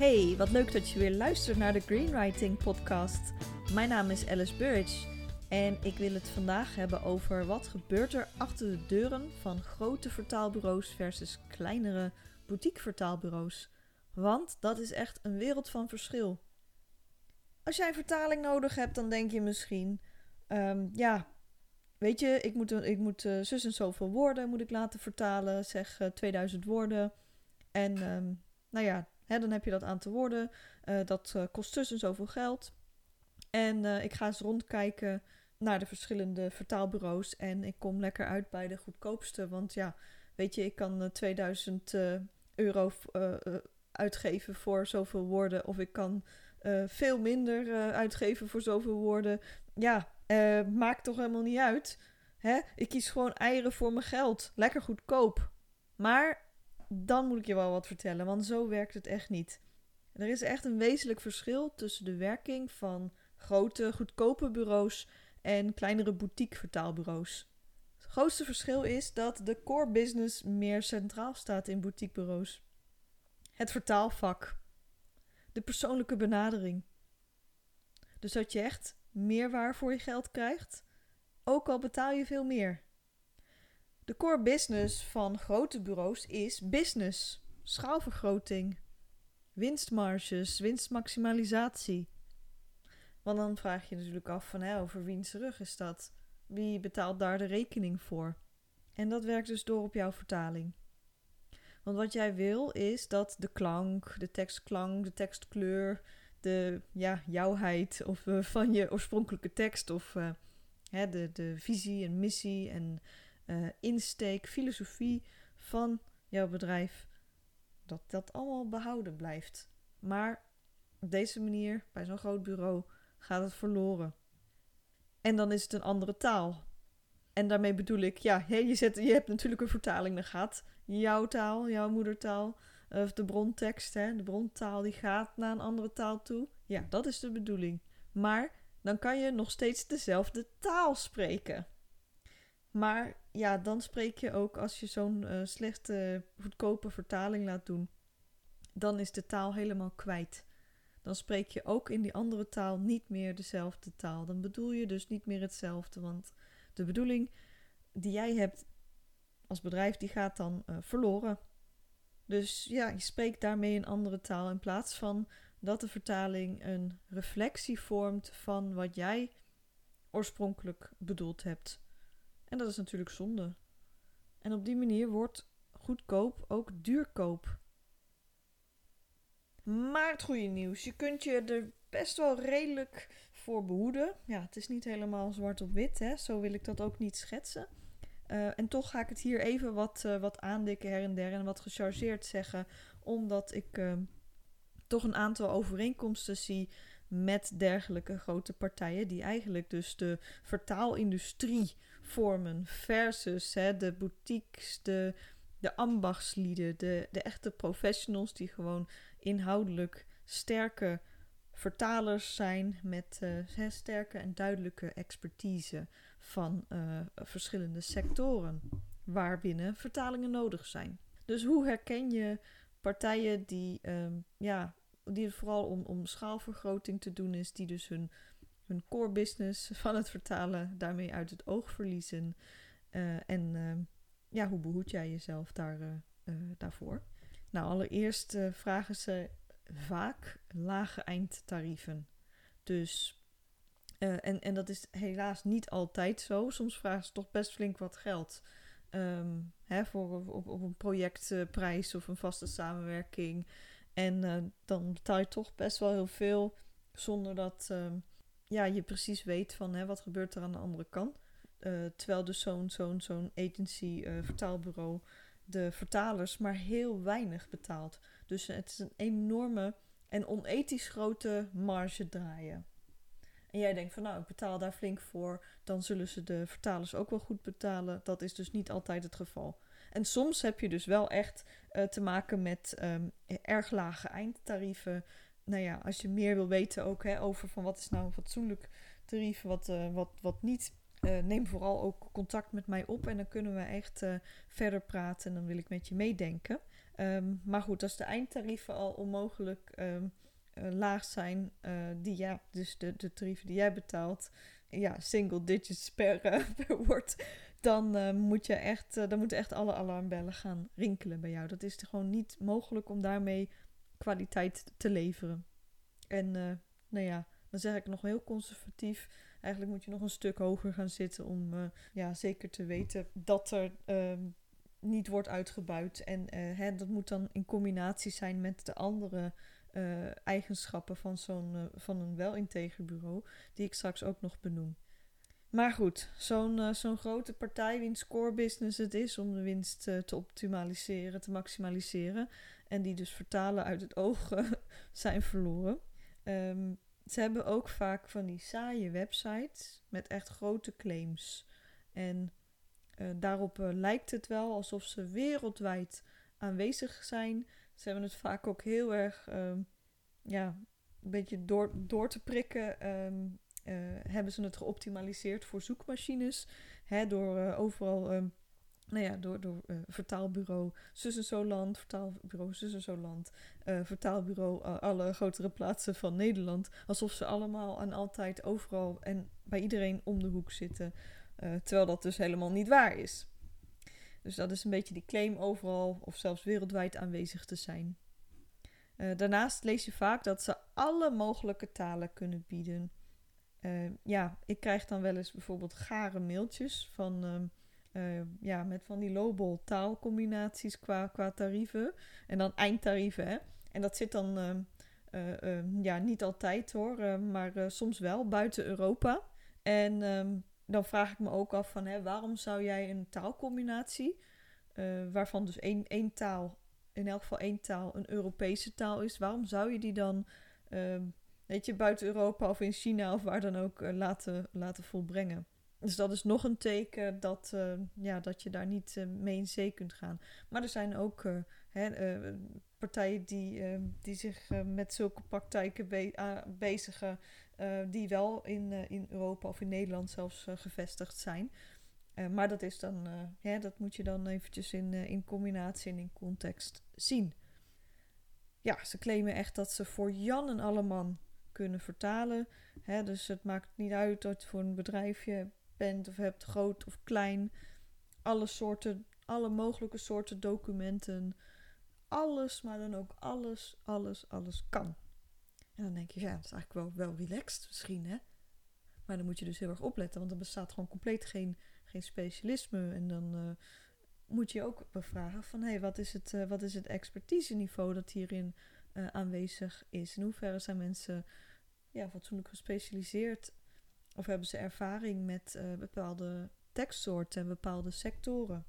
Hey, wat leuk dat je weer luistert naar de Greenwriting Podcast. Mijn naam is Alice Burridge en ik wil het vandaag hebben over wat gebeurt er achter de deuren van grote vertaalbureaus versus kleinere boutique vertaalbureaus. Want dat is echt een wereld van verschil. Als jij vertaling nodig hebt, dan denk je misschien, ehm, ja, weet je, ik moet, ik moet uh, zus en zoveel woorden moet ik laten vertalen, zeg uh, 2000 woorden. En um, nou ja, hè, dan heb je dat aantal woorden. Uh, dat uh, kost zus en zoveel geld. En uh, ik ga eens rondkijken naar de verschillende vertaalbureaus. En ik kom lekker uit bij de goedkoopste. Want ja, weet je, ik kan 2000 euro uitgeven voor zoveel woorden. Of ik kan veel minder uitgeven voor zoveel woorden. Ja, maakt toch helemaal niet uit. Hè? Ik kies gewoon eieren voor mijn geld. Lekker goedkoop. Maar dan moet ik je wel wat vertellen, want zo werkt het echt niet. Er is echt een wezenlijk verschil tussen de werking van grote, goedkope bureaus en kleinere boutique vertaalbureaus. Het grootste verschil is dat de core business meer centraal staat in boutiquebureaus. Het vertaalvak. De persoonlijke benadering. Dus dat je echt meer waar voor je geld krijgt, ook al betaal je veel meer. De core business van grote bureaus is business, schaalvergroting, winstmarges, winstmaximalisatie. Want dan vraag je natuurlijk af van hè, over wiens rug is dat? Wie betaalt daar de rekening voor? En dat werkt dus door op jouw vertaling. Want wat jij wil is dat de klank, de tekstklank, de tekstkleur, de ja, jouwheid of, uh, van je oorspronkelijke tekst of uh, hè, de, de visie en missie en uh, insteek, filosofie van jouw bedrijf, dat dat allemaal behouden blijft. Maar op deze manier, bij zo'n groot bureau, gaat het verloren. En dan is het een andere taal. En daarmee bedoel ik, ja, je, zet, je hebt natuurlijk een vertaling, dan gaat jouw taal, jouw moedertaal, of de brontekst, hè, de brontaal, die gaat naar een andere taal toe. Ja, dat is de bedoeling. Maar dan kan je nog steeds dezelfde taal spreken. Maar ja, dan spreek je ook als je zo'n uh, slechte, goedkope vertaling laat doen, dan is de taal helemaal kwijt. Dan spreek je ook in die andere taal niet meer dezelfde taal. Dan bedoel je dus niet meer hetzelfde, want de bedoeling die jij hebt als bedrijf, die gaat dan uh, verloren. Dus ja, je spreekt daarmee een andere taal in plaats van dat de vertaling een reflectie vormt van wat jij oorspronkelijk bedoeld hebt. En dat is natuurlijk zonde. En op die manier wordt goedkoop ook duurkoop. Maar het goede nieuws, je kunt je er best wel redelijk voor behoeden. Ja, het is niet helemaal zwart op wit, hè? zo wil ik dat ook niet schetsen. Uh, en toch ga ik het hier even wat, uh, wat aandikken her en der en wat gechargeerd zeggen, omdat ik uh, toch een aantal overeenkomsten zie met dergelijke grote partijen, die eigenlijk dus de vertaalindustrie vormen versus hè, de boutiques, de, de ambachtslieden, de, de echte professionals die gewoon inhoudelijk sterke vertalers zijn met uh, sterke en duidelijke expertise van uh, verschillende sectoren waarbinnen vertalingen nodig zijn. Dus hoe herken je partijen die, um, ja, die het vooral om, om schaalvergroting te doen is, die dus hun hun core business van het vertalen daarmee uit het oog verliezen. Uh, en uh, ja, hoe behoed jij jezelf daar, uh, daarvoor? Nou, allereerst vragen ze vaak lage eindtarieven. Dus, en, en dat is helaas niet altijd zo. Soms vragen ze toch best flink wat geld. Um, hè, voor op, op een projectprijs of een vaste samenwerking. En dan betaal je toch best wel heel veel zonder dat ehm, ja, je precies weet van hè, wat gebeurt er aan de andere kant. Uh, terwijl dus zo'n zo'n zo'n agency, uh, vertaalbureau, de vertalers maar heel weinig betaalt. Dus het is een enorme en onethisch grote marge draaien. En jij denkt van nou, ik betaal daar flink voor, dan zullen ze de vertalers ook wel goed betalen. Dat is dus niet altijd het geval. En soms heb je dus wel echt uh, te maken met um, erg lage eindtarieven nou ja, als je meer wil weten ook hè, over van wat is nou een fatsoenlijk tarief, wat, uh, wat, wat niet. Uh, neem vooral ook contact met mij op en dan kunnen we echt uh, verder praten en dan wil ik met je meedenken. Ehm, maar goed, als de eindtarieven al onmogelijk ehm, eh, laag zijn, die ja, dus de, de tarieven die jij betaalt, ja, single digits per, per woord, dan moet je echt, dan moeten echt alle alarmbellen gaan rinkelen bij jou. Dat is gewoon niet mogelijk om daarmee kwaliteit te leveren. En nou ja, dan zeg ik nog heel conservatief. Eigenlijk moet je nog een stuk hoger gaan zitten om ja, zeker te weten dat er ehm, niet wordt uitgebuit. En hè, dat moet dan in combinatie zijn met de andere eigenschappen van, zo'n, van een wel-integer bureau, die ik straks ook nog benoem. Maar goed, zo'n uh, zo'n grote partij wiens core business het is om de winst te optimaliseren, te maximaliseren, en die dus vertalen uit het oog zijn verloren. Um, ze hebben ook vaak van die saaie websites met echt grote claims. En daarop lijkt het wel alsof ze wereldwijd aanwezig zijn, ze hebben het vaak ook heel erg, um, ja, een beetje door, door te prikken. Um, uh, hebben ze het geoptimaliseerd voor zoekmachines. Hè, door uh, overal, um, nou ja, door, door vertaalbureau Zus Zo Land, vertaalbureau Zus en vertaalbureau alle grotere plaatsen van Nederland. Alsof ze allemaal en altijd overal en bij iedereen om de hoek zitten. terwijl dat dus helemaal niet waar is. Dus dat is een beetje die claim overal of zelfs wereldwijd aanwezig te zijn. Daarnaast lees je vaak dat ze alle mogelijke talen kunnen bieden. Uh, ja, ik krijg dan wel eens bijvoorbeeld gare mailtjes van, uh, ja, met van die lowball taalcombinaties qua, qua tarieven. En dan eindtarieven, hè. En dat zit dan, ja, niet altijd hoor, maar soms wel buiten Europa. En dan vraag ik me ook af van hè, waarom zou jij een taalcombinatie, uh, waarvan dus één, één taal, in elk geval één taal, een Europese taal is, waarom zou je die dan, weet je, buiten Europa of in China of waar dan ook uh, laten, laten volbrengen? Dus dat is nog een teken dat, uh, ja, dat je daar niet uh, mee in zee kunt gaan. Maar er zijn ook hè, partijen die, die zich met zulke praktijken be bezigen. Die wel in, in Europa of in Nederland zelfs gevestigd zijn. maar dat, is dan, ja, dat moet je dan eventjes in, in combinatie en in context zien. Ja, ze claimen echt dat ze voor Jan en Alleman kunnen vertalen. Hè, dus het maakt niet uit dat je voor een bedrijfje bent of hebt, groot of klein. Alle soorten, alle mogelijke soorten documenten. Alles, maar dan ook alles, alles, alles kan. En dan denk je, ja, dat is eigenlijk wel, wel relaxed misschien, hè? Maar dan moet je dus heel erg opletten, want er bestaat gewoon compleet geen, geen specialisme. En dan uh, moet je ook bevragen van, hé, hey, wat is het, uh, wat is het expertiseniveau dat hierin uh, aanwezig is? In hoeverre zijn mensen ja, fatsoenlijk gespecialiseerd? Of hebben ze ervaring met bepaalde tekstsoorten en bepaalde sectoren?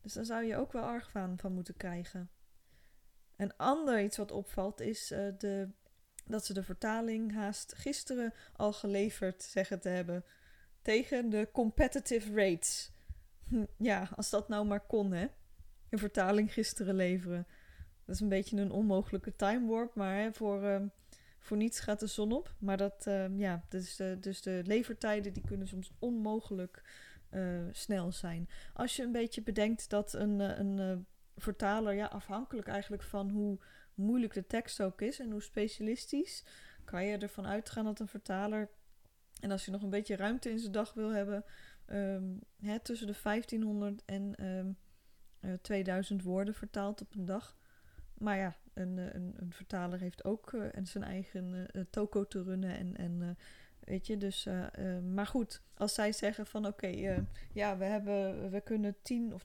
Dus daar zou je ook wel argwaan van moeten krijgen. Een ander iets wat opvalt is de dat ze de vertaling haast gisteren al geleverd zeggen te hebben tegen de competitive rates. Hm, ja, als dat nou maar kon, hè? Een vertaling gisteren leveren. Dat is een beetje een onmogelijke time warp, maar hè, voor, uh, voor niets gaat de zon op. Maar dat, uh, ja, dus, dus de levertijden die kunnen soms onmogelijk eh, snel zijn. Als je een beetje bedenkt dat een, een vertaler, ja, afhankelijk eigenlijk van hoe moeilijk de tekst ook is en hoe specialistisch, kan je ervan uitgaan dat een vertaler, en als je nog een beetje ruimte in zijn dag wil hebben, um, hè, tussen de 1500 en um, uh, 2000 woorden vertaalt op een dag. Maar ja, een, eh, een, een vertaler heeft ook uh, zijn eigen uh, toko te runnen en, en weet je, dus, maar goed, als zij zeggen van oké, ja, we, hebben, we kunnen 10 of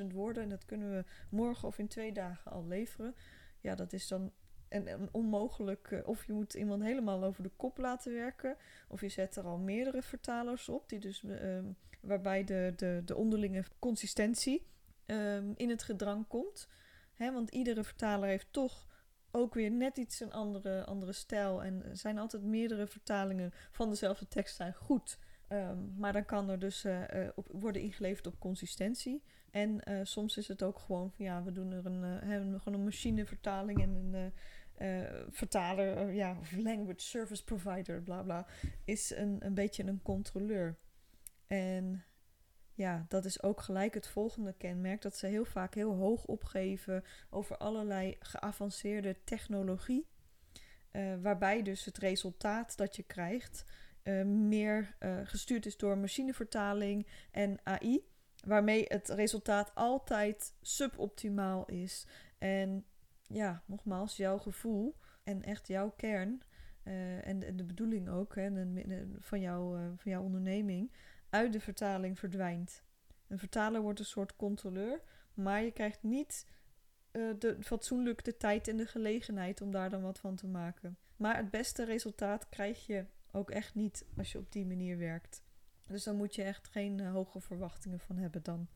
20.000 woorden en dat kunnen we morgen of in twee dagen al leveren, ja, dat is dan een, onmogelijk. Of je moet iemand helemaal over de kop laten werken. Of je zet er al meerdere vertalers op, die dus, uh, waarbij de, de, de onderlinge consistentie um, in het gedrang komt. Hè, want iedere vertaler heeft toch ook weer net iets een andere, andere stijl. En er zijn altijd meerdere vertalingen van dezelfde tekst zijn goed. Um, maar dan kan er dus uh, op, worden ingeleverd op consistentie. En uh, soms is het ook gewoon van ja, we doen er een, hebben gewoon een machinevertaling en een vertaler, ja, of language service provider, bla bla, is een, een beetje een controleur. En ja, dat is ook gelijk het volgende kenmerk: dat ze heel vaak heel hoog opgeven over allerlei geavanceerde technologie. Uh, waarbij dus het resultaat dat je krijgt uh, meer uh, gestuurd is door machinevertaling en AI. Waarmee het resultaat altijd suboptimaal is. En ja, nogmaals, jouw gevoel en echt jouw kern. en, de bedoeling ook hè, van, jou, van jouw onderneming uit de vertaling verdwijnt. Een vertaler wordt een soort controleur, maar je krijgt niet uh, de, fatsoenlijk de tijd en de gelegenheid om daar dan wat van te maken. Maar het beste resultaat krijg je ook echt niet als je op die manier werkt. Dus dan moet je echt geen uh, hoge verwachtingen van hebben dan.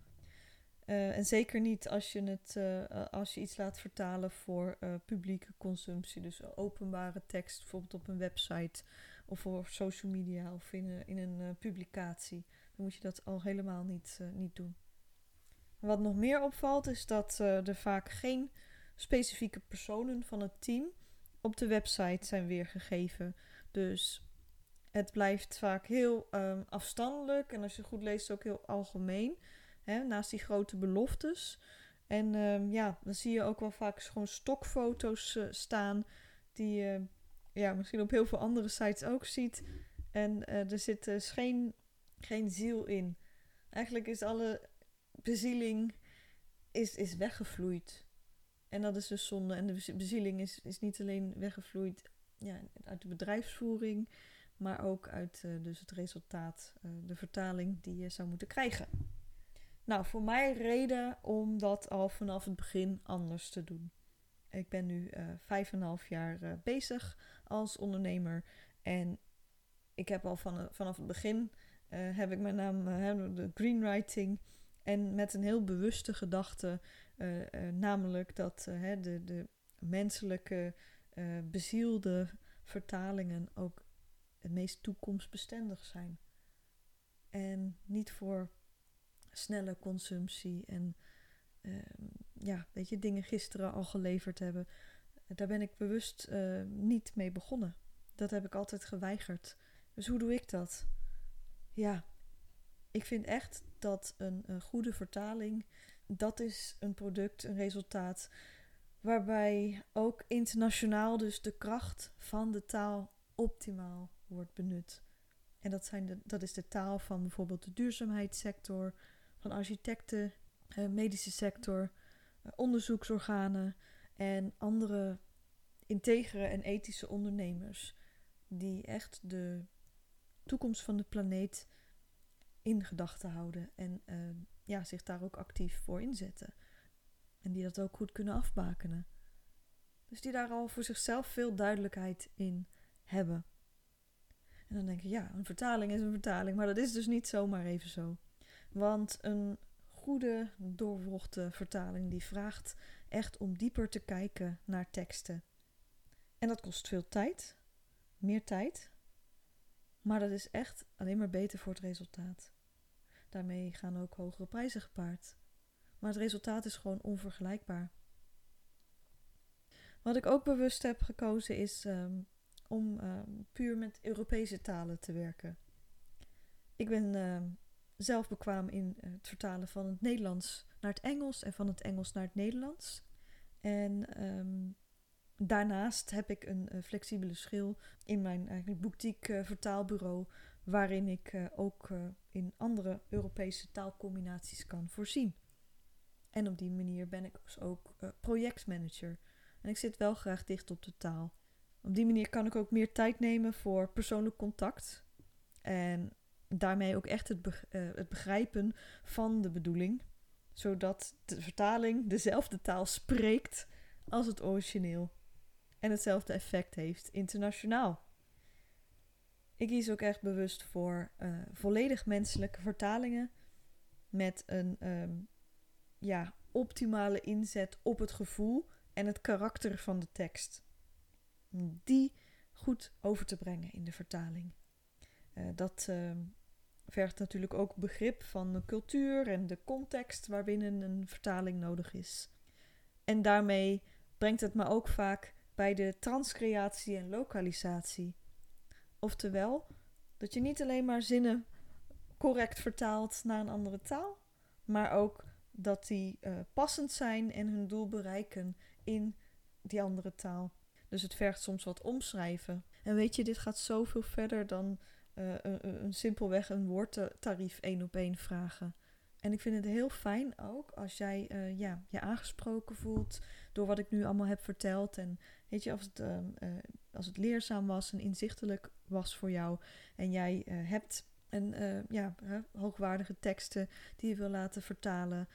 Uh, en zeker niet als je, het, als je iets laat vertalen voor publieke consumptie. Dus openbare tekst, bijvoorbeeld op een website of voor social media of in een, een publicatie. Dan moet je dat al helemaal niet, niet doen. Wat nog meer opvalt is dat er vaak geen specifieke personen van het team op de website zijn weergegeven. Dus het blijft vaak heel um, afstandelijk en als je goed leest ook heel algemeen. Hè, naast die grote beloftes. En um, ja, dan zie je ook wel vaak gewoon stokfoto's staan die je ja, misschien op heel veel andere sites ook ziet. En uh, er zit dus geen, geen ziel in. Eigenlijk is alle bezieling is, is weggevloeid. En dat is dus zonde. En de bezieling is, is niet alleen weggevloeid ja, uit de bedrijfsvoering, maar ook uit uh, dus het resultaat, uh, de vertaling die je zou moeten krijgen. Nou, voor mij reden om dat al vanaf het begin anders te doen. Ik ben nu uh, vijf en een half jaar bezig als ondernemer en ik heb al van, vanaf het begin heb ik mijn naam de greenwriting en met een heel bewuste gedachte, namelijk dat de, de menselijke bezielde vertalingen ook het meest toekomstbestendig zijn. En niet voor snelle consumptie en ja, weet je, dingen gisteren al geleverd hebben. Daar ben ik bewust uh, niet mee begonnen. Dat heb ik altijd geweigerd. Dus hoe doe ik dat? Ja, ik vind echt dat een, goede vertaling, dat is een product, een resultaat waarbij ook internationaal dus de kracht van de taal optimaal wordt benut. En dat, zijn de, dat is de taal van bijvoorbeeld de duurzaamheidssector, van architecten, eh, medische sector, eh, onderzoeksorganen en andere integere en ethische ondernemers die echt de toekomst van de planeet in gedachten houden en uh, ja, zich daar ook actief voor inzetten. En die dat ook goed kunnen afbakenen. Dus die daar al voor zichzelf veel duidelijkheid in hebben. En dan denk je, ja, een vertaling is een vertaling. Maar dat is dus niet zomaar even zo. Want een goede, doorwrochte vertaling die vraagt echt om dieper te kijken naar teksten. En dat kost veel tijd, meer tijd. Maar dat is echt alleen maar beter voor het resultaat. Daarmee gaan ook hogere prijzen gepaard. Maar het resultaat is gewoon onvergelijkbaar. Wat ik ook bewust heb gekozen is um, om ehm, puur met Europese talen te werken. Ik ben ehm, zelf bekwaam in het vertalen van het Nederlands naar het Engels en van het Engels naar het Nederlands. En ehm, daarnaast heb ik een uh, flexibele schil in mijn eigenlijk boutique uh, vertaalbureau, waarin ik ook in andere Europese taalcombinaties kan voorzien. En op die manier ben ik dus ook projectmanager. En ik zit wel graag dicht op de taal. Op die manier kan ik ook meer tijd nemen voor persoonlijk contact. En daarmee ook echt het, eh, het begrijpen van de bedoeling. Zodat de vertaling dezelfde taal spreekt als het origineel. En hetzelfde effect heeft internationaal. Ik kies ook echt bewust voor uh, volledig menselijke vertalingen. Met een um, ja, optimale inzet op het gevoel en het karakter van de tekst die goed over te brengen in de vertaling. Uh, dat uh, vergt natuurlijk ook begrip van de cultuur en de context waarbinnen een vertaling nodig is. En daarmee brengt het me ook vaak bij de transcreatie en lokalisatie. Oftewel, dat je niet alleen maar zinnen correct vertaald naar een andere taal, maar ook dat die uh, passend zijn en hun doel bereiken in die andere taal. Dus het vergt soms wat omschrijven. En weet je, dit gaat zoveel verder dan uh, een, simpelweg een woordtarief één op één vragen. En ik vind het heel fijn ook als jij uh, ja, je aangesproken voelt door wat ik nu allemaal heb verteld. En weet je, als het, uh, als het leerzaam was en inzichtelijk was voor jou. En jij hebt een, ja, hoogwaardige teksten die je wil laten vertalen.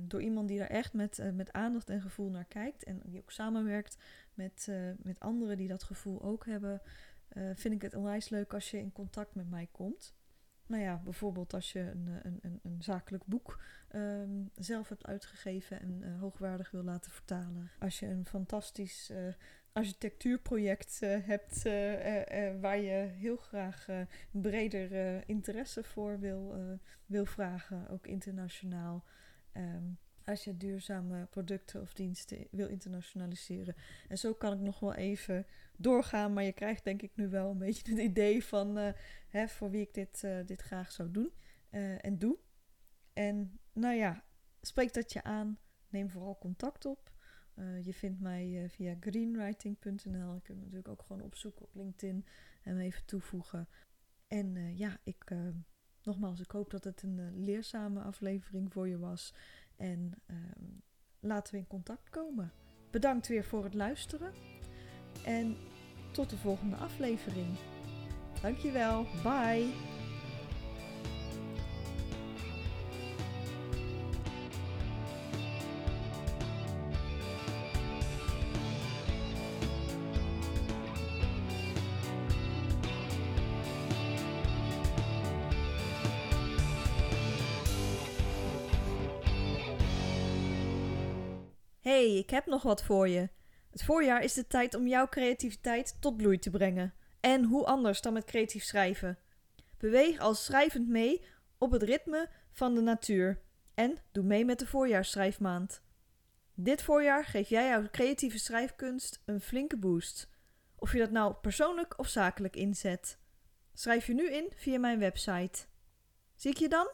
door iemand die daar echt met, met aandacht en gevoel naar kijkt. En die ook samenwerkt met, met anderen die dat gevoel ook hebben. Vind ik het onwijs leuk als je in contact met mij komt. Nou ja, bijvoorbeeld als je een, eh, een, een, een zakelijk boek ehm, zelf hebt uitgegeven en uh, hoogwaardig wil laten vertalen. Als je een fantastisch architectuurproject hebt waar je heel graag breder interesse voor wil, wil vragen, ook internationaal. Um, als je duurzame producten of diensten wil internationaliseren. En zo kan ik nog wel even doorgaan, maar je krijgt denk ik nu wel een beetje het idee van uh, hè, voor wie ik dit, uh, dit graag zou doen uh, en doe. En nou ja, spreek dat je aan, neem vooral contact op. je vindt mij via greenwriting.nl. Je kunt natuurlijk ook gewoon opzoeken op LinkedIn en even toevoegen. En ja, ik, nogmaals, ik hoop dat het een leerzame aflevering voor je was. En um, laten we in contact komen. Bedankt weer voor het luisteren. En tot de volgende aflevering. Dankjewel. Bye. Hey, ik heb nog wat voor je. Het voorjaar is de tijd om jouw creativiteit tot bloei te brengen. En hoe anders dan met creatief schrijven? Beweeg als schrijvend mee op het ritme van de natuur. En doe mee met de voorjaarsschrijfmaand. Dit voorjaar geef jij jouw creatieve schrijfkunst een flinke boost. Of je dat nou persoonlijk of zakelijk inzet. Schrijf je nu in via mijn website. Zie ik je dan?